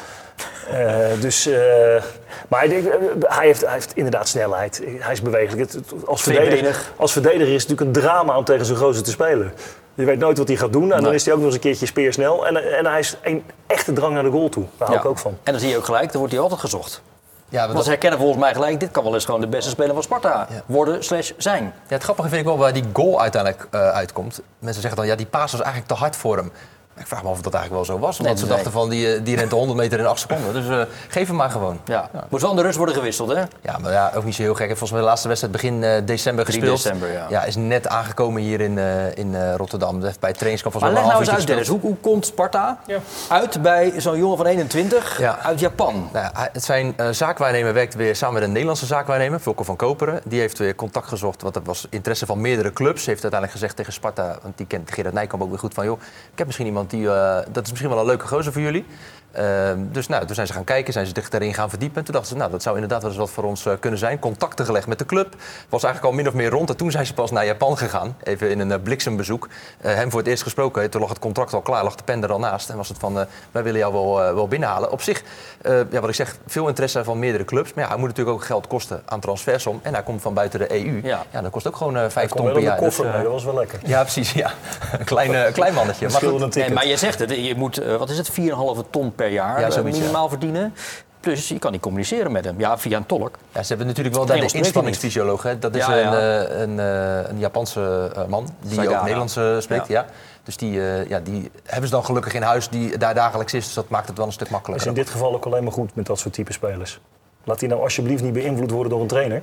Eh, dus, eh, maar hij, heeft, hij heeft inderdaad snelheid. Hij is bewegelijk. Als, verdediger, als verdediger is het natuurlijk een drama om tegen zo'n gozer te spelen. Je weet nooit wat hij gaat doen. En dan is hij ook nog eens een keertje speersnel. En, en hij is een echte drang naar de goal toe. Daar hou ik ook van. En dan zie je ook gelijk, dan wordt hij altijd gezocht. Ja, want Want ze herkennen volgens mij gelijk, dit kan wel eens gewoon de beste speler van Sparta Ja. worden slash zijn. Ja, het grappige vind ik wel waar die goal uiteindelijk eh, uitkomt. Mensen zeggen dan, ja, die paas was eigenlijk te hard voor hem. Ik vraag me af of dat eigenlijk wel zo was. Omdat Nee, ze nee. dachten van, die, eh, die rent de 100 meter in 8 seconden. Dus eh, geef hem maar gewoon. Ja. Moet wel in de rust worden gewisseld, hè? Ja, maar ja, ook niet zo heel gek. Volgens mij de laatste wedstrijd begin eh, december 3 gespeeld. december, ja. is net aangekomen hier in, eh, in eh, Rotterdam. Heeft bij het trainingskamp Maar leg mij nou eens half uit, Dennis. Hoe, hoe komt Sparta Ja. uit bij zo'n jongen van 21 Ja. uit Japan? Nou ja, het zijn eh, zaakwaarnemer werkt weer samen met een Nederlandse zaakwaarnemer, Vulko van Koperen. Die heeft weer contact gezocht, want er was interesse van meerdere clubs. Heeft uiteindelijk gezegd tegen Sparta, want die kent Gerard Nijkamp ook weer goed van... joh, ik heb misschien iemand die, eh, dat is misschien wel een leuke gozer voor jullie. Ehm, dus nou, toen zijn ze gaan kijken, zijn ze zich daarin gaan verdiepen. En toen dachten ze, nou, dat zou inderdaad wel eens wat voor ons eh, kunnen zijn. Contacten gelegd met de club. Was eigenlijk al min of meer rond. En toen zijn ze pas naar Japan gegaan. Even in een eh, bliksembezoek. Eh, hem voor het eerst gesproken. Toen lag het contract al klaar, lag de pen er al naast. En was het van, eh, wij willen jou wel, eh, wel binnenhalen. Op zich, eh, ja, wat ik zeg, veel interesse van meerdere clubs. Maar ja, hij moet natuurlijk ook geld kosten aan transfersom. En hij komt van buiten de EU. Ja. Ja, dat kost ook gewoon eh, vijf ton per jaar. koffer Dus, eh, mee, dat was wel lekker. ja, precies. Ja. een klein, klein mannetje. Maar goed, Scheelde een Nee, maar je zegt het, je moet, wat is het, 4,5 ton per jaar Ja, eh, zoiets, ja. minimaal verdienen. Dus je kan niet communiceren met hem. Ja, via een tolk. Ja, ze hebben natuurlijk wel daar de inspanningsfysioloog. Hè? Dat is Ja, een, ja. eh, een, eh, een Japanse eh, man die Sagara. ook Nederlands spreekt. Ja. Dus die, eh, ja, die hebben ze dan gelukkig in huis die daar dagelijks is. Dus dat maakt het wel een stuk is makkelijker. in dit geval ook alleen maar goed met dat soort type spelers. Laat die nou alsjeblieft niet beïnvloed worden door een trainer.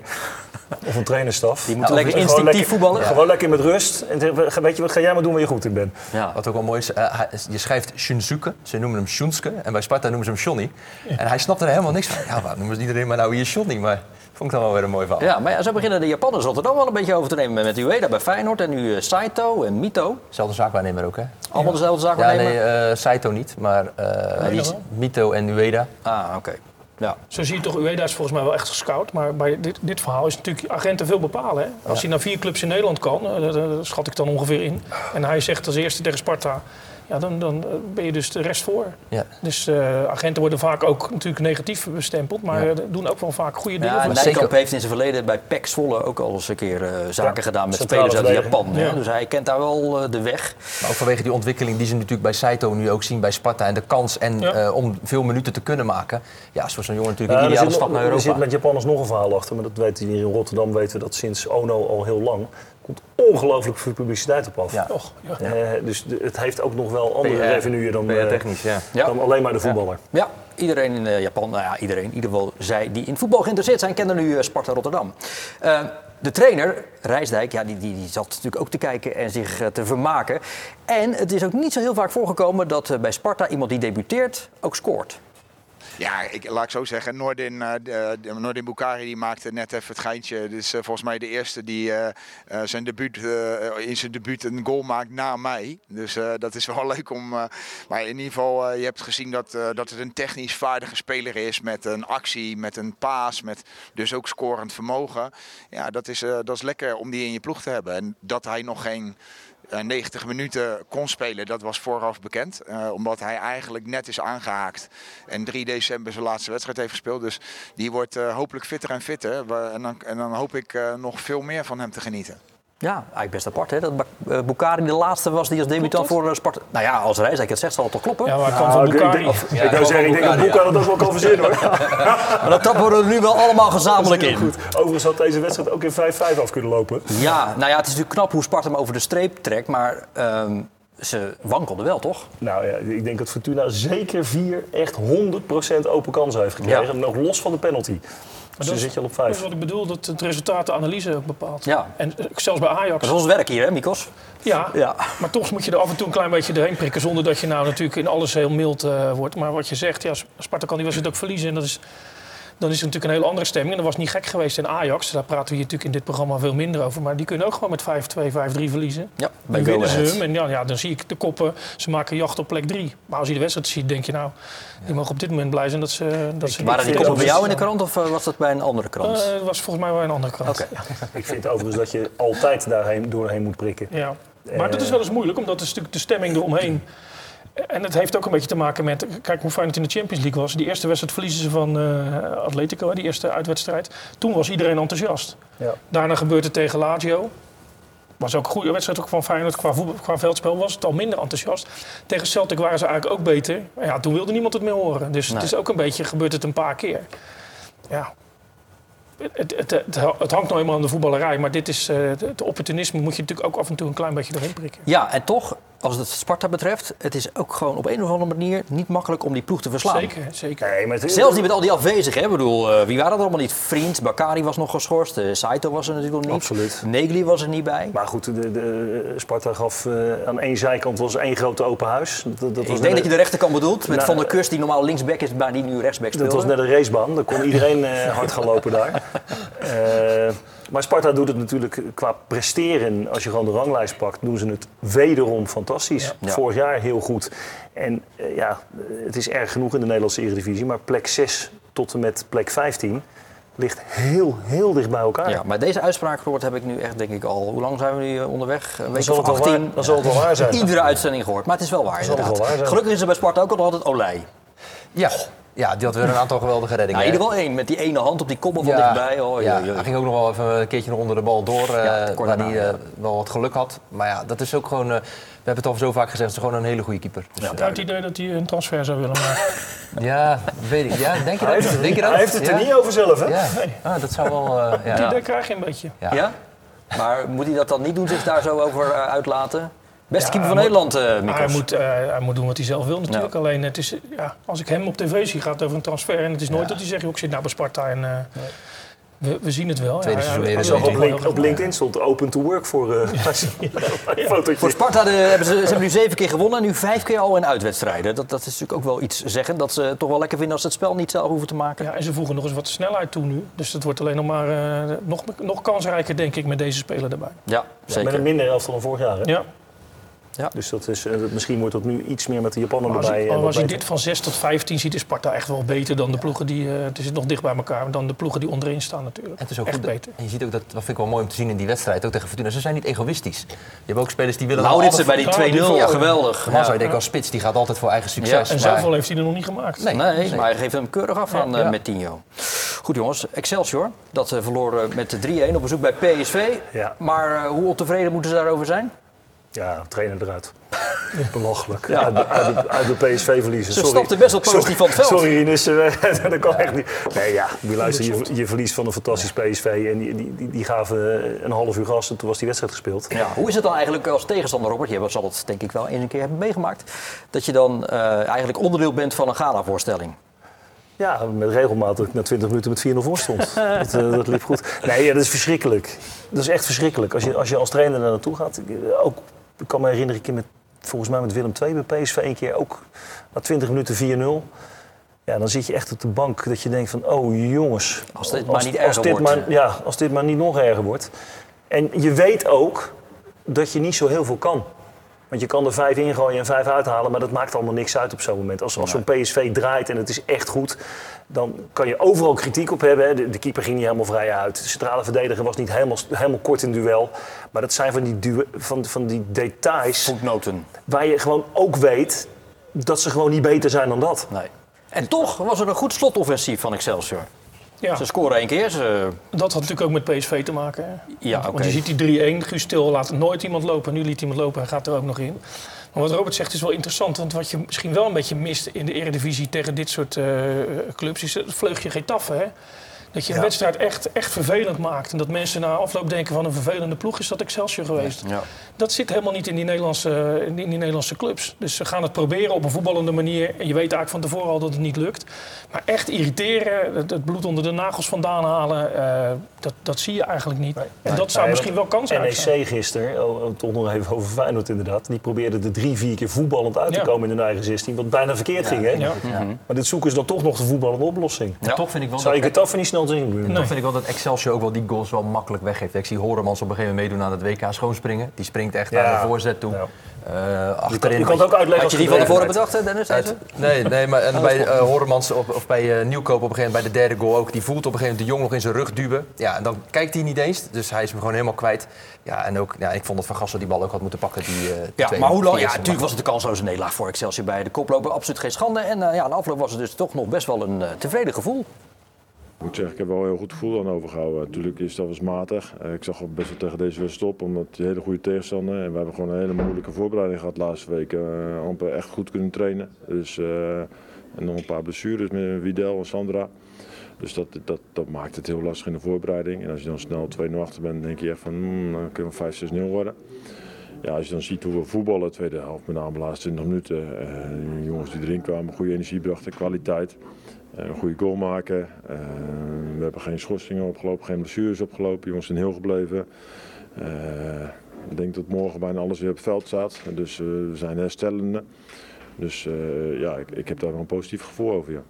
Of een trainerstaf. Die moeten Ja, lekker instinctief lekker- voetballen. Gewoon lekker met rust. En weet je wat, ga jij maar doen waar je goed in bent. Ja. Wat ook wel mooi is, eh, hij- je schrijft Shunsuke, ze noemen hem Shunsuke. En bij Sparta noemen ze hem Johnny. En hij snapt er helemaal niks van. Ja, waarom noemen ze iedereen maar nou hier Johnny? Maar vond ik dan wel weer een mooi verhaal. Ja, maar ja, zo beginnen de Japanners Rotterdam wel een beetje over te nemen. Met Ueda bij Feyenoord en nu eh, Saito en Mito. Zelfde zaakwaarnemer ook, hè? Allemaal dezelfde zaak Ja, nee, eh, Saito niet, maar eh, is. Mito en Ueda. Ah, oké. Ja. Zo zie je toch, Ueda is volgens mij wel echt gescout. Maar bij dit, dit verhaal is natuurlijk agenten veel bepalen. Hè? Als hij naar vier clubs in Nederland kan, eh, schat ik dan ongeveer in. En hij zegt als eerste tegen Sparta, ja, dan, dan ben je dus de rest voor. Ja. Dus eh, agenten worden vaak ook natuurlijk negatief bestempeld. Maar Ja. eh, doen ook wel vaak goede dingen. Ja, Nijkamp heeft in zijn verleden bij PEC Zwolle ook al eens een keer eh, zaken Ja, gedaan met centrale spelers uit. Japan. hè. Dus hij kent daar wel eh, de weg. Maar ook vanwege die ontwikkeling die ze natuurlijk bij Saito nu ook zien bij Sparta. En de kans en, Ja. eh, om veel minuten te kunnen maken. Ja, is voor zo'n jongen natuurlijk een ideale stap naar er zit Europa. met Japanners nog een verhaal achter. Maar dat weten we hier in Rotterdam weten we dat sinds Ono al heel lang. Komt ongelooflijk veel publiciteit op af. Ja. Och, ja. Eh, dus de- het heeft ook nog wel andere PR, revenueën dan, eh, technisch, ja. Ja. dan alleen maar de voetballer. Ja, iedereen in eh, Japan, nou ja, iedereen, in ieder geval zij die in voetbal geïnteresseerd zijn, kennen nu Sparta Rotterdam. Eh, de trainer, Rijsdijk, ja, die, die, die zat natuurlijk ook te kijken en zich te vermaken. En het is ook niet zo heel vaak voorgekomen dat bij Sparta iemand die debuteert ook scoort. Ja, ik, laat ik zo zeggen. Noordin, eh, Noordin Bukari die maakte net even het geintje. Dus eh, volgens mij de eerste die eh, eh, zijn debuut, eh, in zijn debuut een goal maakt na mij. Dus eh, dat is wel leuk om. eh, maar in ieder geval, eh, je hebt gezien dat, eh, dat het een technisch vaardige speler is. Met een actie, met een paas, met dus ook scorend vermogen. Ja, dat is, eh, dat is lekker om die in je ploeg te hebben. En dat hij nog geen eh, 90 minuten kon spelen, dat was vooraf bekend. Eh, omdat hij eigenlijk net is aangehaakt en 3 december zijn laatste wedstrijd heeft gespeeld. Dus die wordt eh, hopelijk fitter en fitter. En dan, en dan hoop ik eh, nog veel meer van hem te genieten. Ja, eigenlijk best apart hè, dat Ba- eh, Bukari de laatste was die als debutant voor eh, Sparta... Nou ja, als Rijsdijk het zegt zal het toch kloppen? Ja, maar Nou, van ik, ik, Bukari. denk- ik wou zeggen, ik denk dat Boeka dat ook wel kan verzinnen hoor. Maar dat trappen we er nu wel allemaal gezamenlijk in. goed. Overigens had deze wedstrijd ook in 5-5 af kunnen lopen. Ja, nou ja, het is natuurlijk knap hoe Sparta hem over de streep trekt, maar ehm, ze wankelden wel, toch? Nou ja, ik denk dat Fortuna zeker vier echt 100% open kansen heeft gekregen. Ja. Nog los van de penalty. Dus dan dat is- zit je al op Dat is vijf. wat ik bedoel, dat het resultaat de analyse ook bepaalt. Ja. En eh, zelfs bij Ajax. Dat is ons werk hier, hè, Mikos? Ja, Ja. maar toch moet je er af en toe een klein beetje doorheen prikken. Zonder dat je nou natuurlijk in alles heel mild eh, wordt. Maar wat je zegt, ja, Sparta kan die wedstrijd ook verliezen. En dat is, dan is het natuurlijk een hele andere stemming. En dat was niet gek geweest in Ajax. Daar praten we hier natuurlijk in dit programma veel minder over. Maar die kunnen ook gewoon met 5-2, 5-3 verliezen. Ja, bij Dan winnen ze hem. En ja, ja, dan zie ik de koppen. Ze maken jacht op plek 3. Maar als je de wedstrijd ziet, denk je nou... Die mogen op dit moment blij zijn dat ze... Dat ze Waren die koppen dat bij jou in de krant of eh, was dat bij een andere krant? Eh, Het was volgens mij wel een andere krant. Oké. Ik vind overigens dat je altijd daarheen, doorheen moet prikken. Ja. Maar dat is wel eens moeilijk, omdat stuk de stemming eromheen. En het heeft ook een beetje te maken met. Kijk hoe fijn het in de Champions League was. Die eerste wedstrijd verliezen ze van eh, Atletico, hè, die eerste uitwedstrijd. Toen was iedereen enthousiast. Ja. Daarna gebeurt het tegen Lazio. Was ook een goede wedstrijd ook van Feyenoord. Qua, voetbal, qua veldspel was het al minder enthousiast. Tegen Celtic waren ze eigenlijk ook beter. Maar ja, toen wilde niemand het meer horen. Dus Nee. het is ook een beetje, gebeurt het een paar keer. Ja. Het, het, het, het hangt nou eenmaal aan de voetballerij. Maar dit is, eh, het opportunisme moet je natuurlijk ook af en toe een klein beetje doorheen prikken. Ja, en toch, als het Sparta betreft, het is ook gewoon op een of andere manier niet makkelijk om die ploeg te verslaan. Zeker, zeker. Nee, maar het- Zelfs niet met al die afwezigen. Hè? Ik bedoel, eh, wie waren er allemaal niet? Vriend, Bakari was nog geschorst, eh, Saito was er natuurlijk nog niet. Absoluut. Negli was er niet bij. Maar goed, de, de, Sparta gaf eh, aan één zijkant was één grote open huis. Dat, dat was Ik denk dat je de rechterkant bedoelt, met Nou, Van der Kust die normaal linksback is, maar die nu rechtsback speelt. Dat was net een racebaan, daar kon iedereen eh, hard gaan lopen daar. Maar Sparta doet het natuurlijk qua presteren. Als je gewoon de ranglijst pakt, doen ze het wederom fantastisch. Ja. Vorig jaar heel goed. En eh, ja, het is erg genoeg in de Nederlandse Eredivisie. Maar plek 6 tot en met plek 15 ligt heel, heel dicht bij elkaar. Ja, maar deze uitspraak Robert, heb ik nu echt, denk ik al. Hoe lang zijn we nu eh, onderweg? Een week of het wel 18. waar, dan zal het wel waar zijn. Iedere uitzending gehoord. Maar het is wel waar, zal het inderdaad. wel waar zijn. Gelukkig is er bij Sparta ook altijd Olij. Ja, Ja, die had weer een aantal geweldige reddingen. Nou, in ieder geval één, met die ene hand op die koppel van dichtbij. Oh, ja, jee, jee. hij ging ook nog wel even een keertje nog onder de bal door, eh, Ja, kort waar hij eh, ja. wel wat geluk had. Maar ja, dat is ook gewoon, eh, we hebben het al zo vaak gezegd, het is gewoon een hele goede keeper. Dus, Ik heb het idee dat hij een transfer zou willen maken. ja, weet ik. Ja, denk je Hij dat? heeft het, denk je dat? hij heeft het er Ja? niet over zelf, hè? Ja, ah, dat zou wel... eh, ja. Die idee krijg je een beetje. Ja. Ja? Maar moet hij dat dan niet doen, zich daar zo over eh, uitlaten? Beste Ja, keeper van Nederland, eh Maar Mikkels. hij moet, eh, hij moet doen wat hij zelf wil natuurlijk. Alleen het is, ja, als ik hem op tv zie, gaat het over een transfer. En het is nooit dat hij zegt, joh, ik zit nou bij Sparta en eh, we, we zien het wel. Tweede Ja, seizoen op, link, op. LinkedIn stond open to work voor uh. Voor Sparta de- hebben ze, ze hebben nu zeven keer gewonnen en nu vijf keer al in uitwedstrijden. Dat, dat is natuurlijk ook wel iets zeggen. Dat ze het toch wel lekker vinden als ze het spel niet zelf hoeven te maken. Ja, en ze voegen nog eens wat snelheid toe nu. Dus het wordt alleen nog maar eh, nog, nog kansrijker, denk ik, met deze speler erbij. Ja, Met zeker. een minder elftal dan vorig jaar. Hè? Ja. Dus dat is, eh, misschien wordt dat nu iets meer met de Japaner Maar als, erbij. je, eh, wat als je dit van 6 tot 15 ziet, is Sparta echt wel beter dan de ploegen die... eh, het is nog dicht bij elkaar dan de ploegen die onderin staan natuurlijk. Het is ook echt goed. beter. En je ziet ook dat, dat vind ik wel mooi om te zien in die wedstrijd, ook tegen Fortuna. Ze zijn niet egoïstisch. Je hebt ook spelers die willen Lauritsen altijd bij die voor- 2-0, Ja, geweldig. Zou je Ja. denken als spits, die gaat altijd voor eigen succes. Ja, En maar- zoveel heeft hij er nog niet gemaakt. Nee. Nee, maar hij geeft hem keurig af aan Ja. eh, met Tinho. Goed jongens, Excelsior. Dat eh, verloor eh, met 3-1 op bezoek bij PSV. Ja. Maar eh, hoe ontevreden moeten ze daarover zijn? Ja, trainer eruit. Belachelijk. Ja. Uit, de, uit, de, uit de PSV verliezen. Ze Sorry. stapte best wel positief van het veld. Sorry Ines, dat kan echt niet. Nee ja, je, luister, je, je verliest van een fantastisch PSV en die, die, die, die gaven eh, een half uur gas en toen was die wedstrijd gespeeld. Ja, hoe is het dan eigenlijk als tegenstander, Robert? Je zal het denk ik wel eens een keer hebben meegemaakt. Dat je dan eh, eigenlijk onderdeel bent van een gala-voorstelling. Ja, met regelmaat dat ik na 20 minuten met 4-0 voor stond. dat, eh, dat liep goed. Nee, ja, dat is verschrikkelijk. Dat is echt verschrikkelijk. Als je als, je als trainer daar naartoe gaat. Ik, ook, ik kan me herinneren, keer met, volgens mij met Willem II bij PSV een keer ook na 20 minuten 4-0. Ja, dan zit je echt op de bank dat je denkt van, oh jongens. Als dit maar niet erger dit wordt. Maar, ja, als dit maar niet nog erger wordt. En je weet ook dat je niet zo heel veel kan. Want je kan er vijf ingooien en vijf uithalen, maar dat maakt allemaal niks uit op zo'n moment. Als, als zo'n PSV draait en het is echt goed, dan kan je overal kritiek op hebben. hè. De, de keeper ging niet helemaal vrij uit. De centrale verdediger was niet helemaal, helemaal kort in duel. Maar dat zijn van die, van, van die details Voetnoten. waar je gewoon ook weet dat ze gewoon niet beter zijn dan dat. Nee. En toch was er een goed slotoffensief van Excelsior. Ja, Ze scoren één keer. Ze... dat had natuurlijk ook met PSV te maken. Hè? Ja, oké. Want je ziet die 3-1, Guus Til laat nooit iemand lopen. Nu liet iemand lopen, hij gaat er ook nog in. Maar wat Robert zegt is wel interessant. Want wat je misschien wel een beetje mist in de eredivisie tegen dit soort eh, clubs... is het vleugje Getafe, hè? Dat je een Ja. wedstrijd echt, echt vervelend maakt. En dat mensen na afloop denken van een vervelende ploeg is dat Excelsior geweest. Ja. Dat zit helemaal niet in die, Nederlandse, in die Nederlandse clubs. Dus ze gaan het proberen op een voetballende manier. En je weet eigenlijk van tevoren al dat het niet lukt. Maar echt irriteren, het, het bloed onder de nagels vandaan halen, eh, dat, dat zie je eigenlijk niet. En dat zou Nee, misschien wel kans zijn. NEC gisteren, oh, toch nog even over Feyenoord inderdaad. Die probeerde er drie, vier keer voetballend uit te Ja. komen in hun eigen 16. Wat bijna verkeerd ging, hè? Ja. Maar dit zoeken ze dan toch nog de voetballende oplossing. En toch vind ik wel Zou je dat, het af niet snel zien? toch vind ik wel dat Excelsior ook wel die goals wel makkelijk weggeeft. Ik zie Horemans op een gegeven moment meedoen aan het WK schoonspringen. Die springt echt Ja. naar de voorzet toe. Ja. Eh, achterin. Je kan, je kan het ook uitleggen Had als je die van tevoren bedacht, Dennis? Uit- nee, nee, maar en bij eh Horemans op, of bij eh, Nieuwkoop op een gegeven moment bij de derde goal ook. Die voelt op een gegeven moment de Jong nog in zijn rug duwen. Ja, en dan kijkt hij niet eens. Dus hij is hem gewoon helemaal kwijt. Ja, en ook, ja, ik vond dat Van Gassel die bal ook had moeten pakken. Die, eh, Ja, twee- maar hoe lang? Ja, natuurlijk was het een kansloze nederlaag voor Excelsior bij de koploper. Absoluut geen schande. En eh, ja, na afloop was het dus toch nog best wel een tevreden gevoel. Ik moet zeggen, ik heb wel heel goed gevoel aan overgehouden. Natuurlijk is dat was matig. Eh, Ik zag ook best wel tegen deze wedstrijd op, omdat die hele goede tegenstander. En we hebben gewoon een hele moeilijke voorbereiding gehad de laatste weken. Eh, amper echt goed kunnen trainen. Dus, eh, en nog een paar blessures met Widel en Sandra. Dus dat, dat, dat maakt het heel lastig in de voorbereiding. En als je dan snel 2-0 achter bent, denk je echt van, hmm, dan kunnen we 5-6-0 worden. Ja, als je dan ziet hoe we voetballen, tweede helft, met name de laatste 20 minuten. jongens die erin kwamen, goede energie brachten, kwaliteit. Eh, een goede goal maken. Eh, we hebben geen schorsingen opgelopen, geen blessures opgelopen. Jongens zijn heel gebleven. Eh, ik denk dat morgen bijna alles weer op het veld staat. Dus we zijn herstellende. Dus ja, ik, ik heb daar wel een positief gevoel over.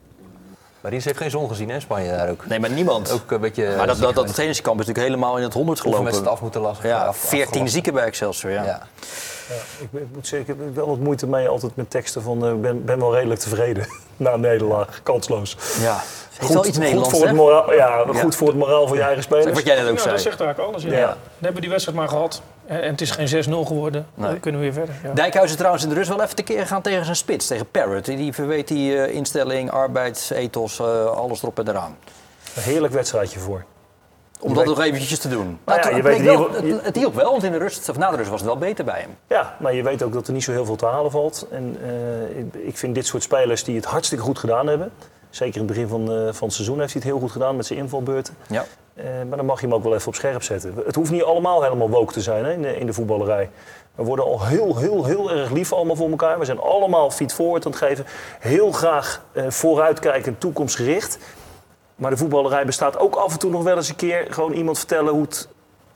Maar Ries heeft geen zon gezien, hè, Spanje daar ook. Nee, maar niemand. Ook een beetje... maar dat, dat, dat trainingskamp is natuurlijk helemaal in het honderd gelopen. Oefenwedstrijd af moeten lassen. Ja, af- 14 afgelast. zieken bij Excelsior. Ja. Ja. Ik, ben- ik moet zeggen, ik heb wel wat moeite mee altijd met teksten van eh, ik ben, ben wel redelijk tevreden na een nederlaag. Kansloos. ja. Heeft wel iets goed Nederlands, voor het moraal, ja, Ja. goed voor het moraal van je eigen spelers. wat jij net ook Ja, zei. dat zegt eigenlijk alles. Ja. Ja. Dan hebben we die wedstrijd maar gehad. En, en het is geen 6-0 geworden. Nee. Dan kunnen we weer verder. Ja. Dijkhuizen trouwens in de rust wel even tekeer gaan tegen zijn spits, tegen Parrot. Die verweet die eh, instelling, arbeidsethos, eh, alles erop en eraan. Een heerlijk wedstrijdje voor. Om dat nog eventjes te doen. Nou ja, het, je weet wel- het, het hielp wel, want in de rust, of na de rust was het wel beter bij hem. Ja, maar je weet ook dat er niet zo heel veel te halen valt. En eh, ik- ik vind dit soort spelers die het hartstikke goed gedaan hebben. Zeker in het begin van, eh, van het seizoen heeft hij het heel goed gedaan met zijn invalbeurten. Ja. Eh, maar dan mag je hem ook wel even op scherp zetten. Het hoeft niet allemaal helemaal woke te zijn hè, in, de, in de voetballerij. We worden al heel, heel, heel erg lief allemaal voor elkaar. We zijn allemaal feed forward aan het geven. Heel graag eh, vooruitkijkend, toekomstgericht. Maar de voetballerij bestaat ook af en toe nog wel eens een keer... gewoon iemand vertellen hoe het,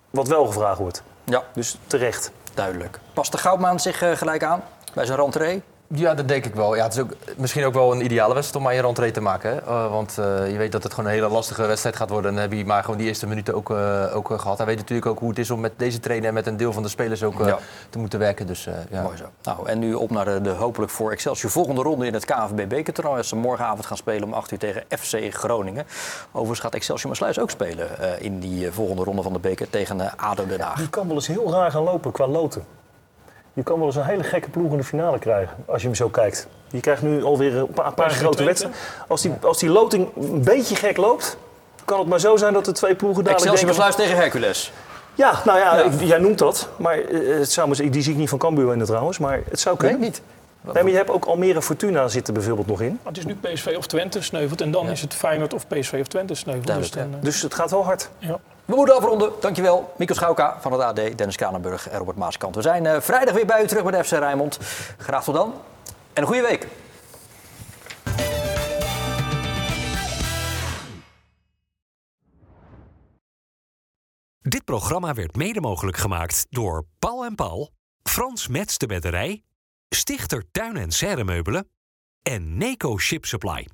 wat wel gevraagd wordt. Ja, Dus terecht. duidelijk. Past de Goudmaan zich eh, gelijk aan bij zijn rentree? Ja, dat denk ik wel. Ja, het is ook misschien ook wel een ideale wedstrijd om aan je rentree te maken. Hè? Eh, want eh, je weet dat het gewoon een hele lastige wedstrijd gaat worden. En dan heb je maar gewoon die eerste minuten ook, eh, ook eh, gehad. Hij weet natuurlijk ook hoe het is om met deze trainer en met een deel van de spelers ook Ja. te moeten werken. Dus eh, ja. Mooi zo. Nou, en nu op naar de, de hopelijk voor Excelsior volgende ronde in het KNVB bekertoernooi. Als ze morgenavond gaan spelen om 8 uur tegen FC Groningen. Overigens gaat Excelsior Maasluis ook spelen eh, in die volgende ronde van de beker tegen ADO Den Haag. Die kan wel eens heel raar gaan lopen qua loten. Je kan wel eens een hele gekke ploeg in de finale krijgen, als je hem zo kijkt. Je krijgt nu alweer een paar, een paar PSV grote wedstrijden. Als die, als die loting een beetje gek loopt, kan het maar zo zijn dat de twee ploegen dadelijk Excelsior denken... Maasluis tegen Hercules. Ja, nou ja, Ja. ik- jij noemt dat. Maar eh, het zou, die zie ik niet van Cambuur winnen trouwens, maar het zou Nee, kunnen. niet. Nee, maar je hebt ook Almere Fortuna zit er bijvoorbeeld nog in. Het is nu PSV of Twente sneuvelt. En dan is het Feyenoord of PSV of Twente sneuvelt. Dus dan, eh, Dus het gaat wel hard. ja. We moeten afronden. Dankjewel. Mico Schauka van het AD, Dennis Kranenburg en Robert Maaskant. We zijn eh, vrijdag weer bij u terug de FC Rijnmond. Graag tot dan en een goede week. Dit programma werd mede mogelijk gemaakt door Paul en Paul, Frans Mets de Bedderij, Stichter Tuin en Serremeubelen en Neco Ship Supply.